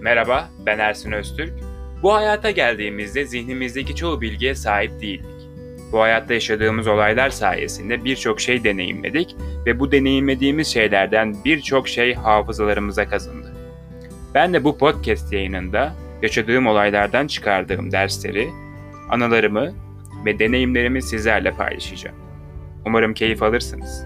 Merhaba, ben Ersin Öztürk. Bu hayata geldiğimizde zihnimizdeki çoğu bilgiye sahip değildik. Bu hayatta yaşadığımız olaylar sayesinde birçok şey deneyimledik ve bu deneyimlediğimiz şeylerden birçok şey hafızalarımıza kazındı. Ben de bu podcast yayınında yaşadığım olaylardan çıkardığım dersleri, anılarımı ve deneyimlerimi sizlerle paylaşacağım. Umarım keyif alırsınız.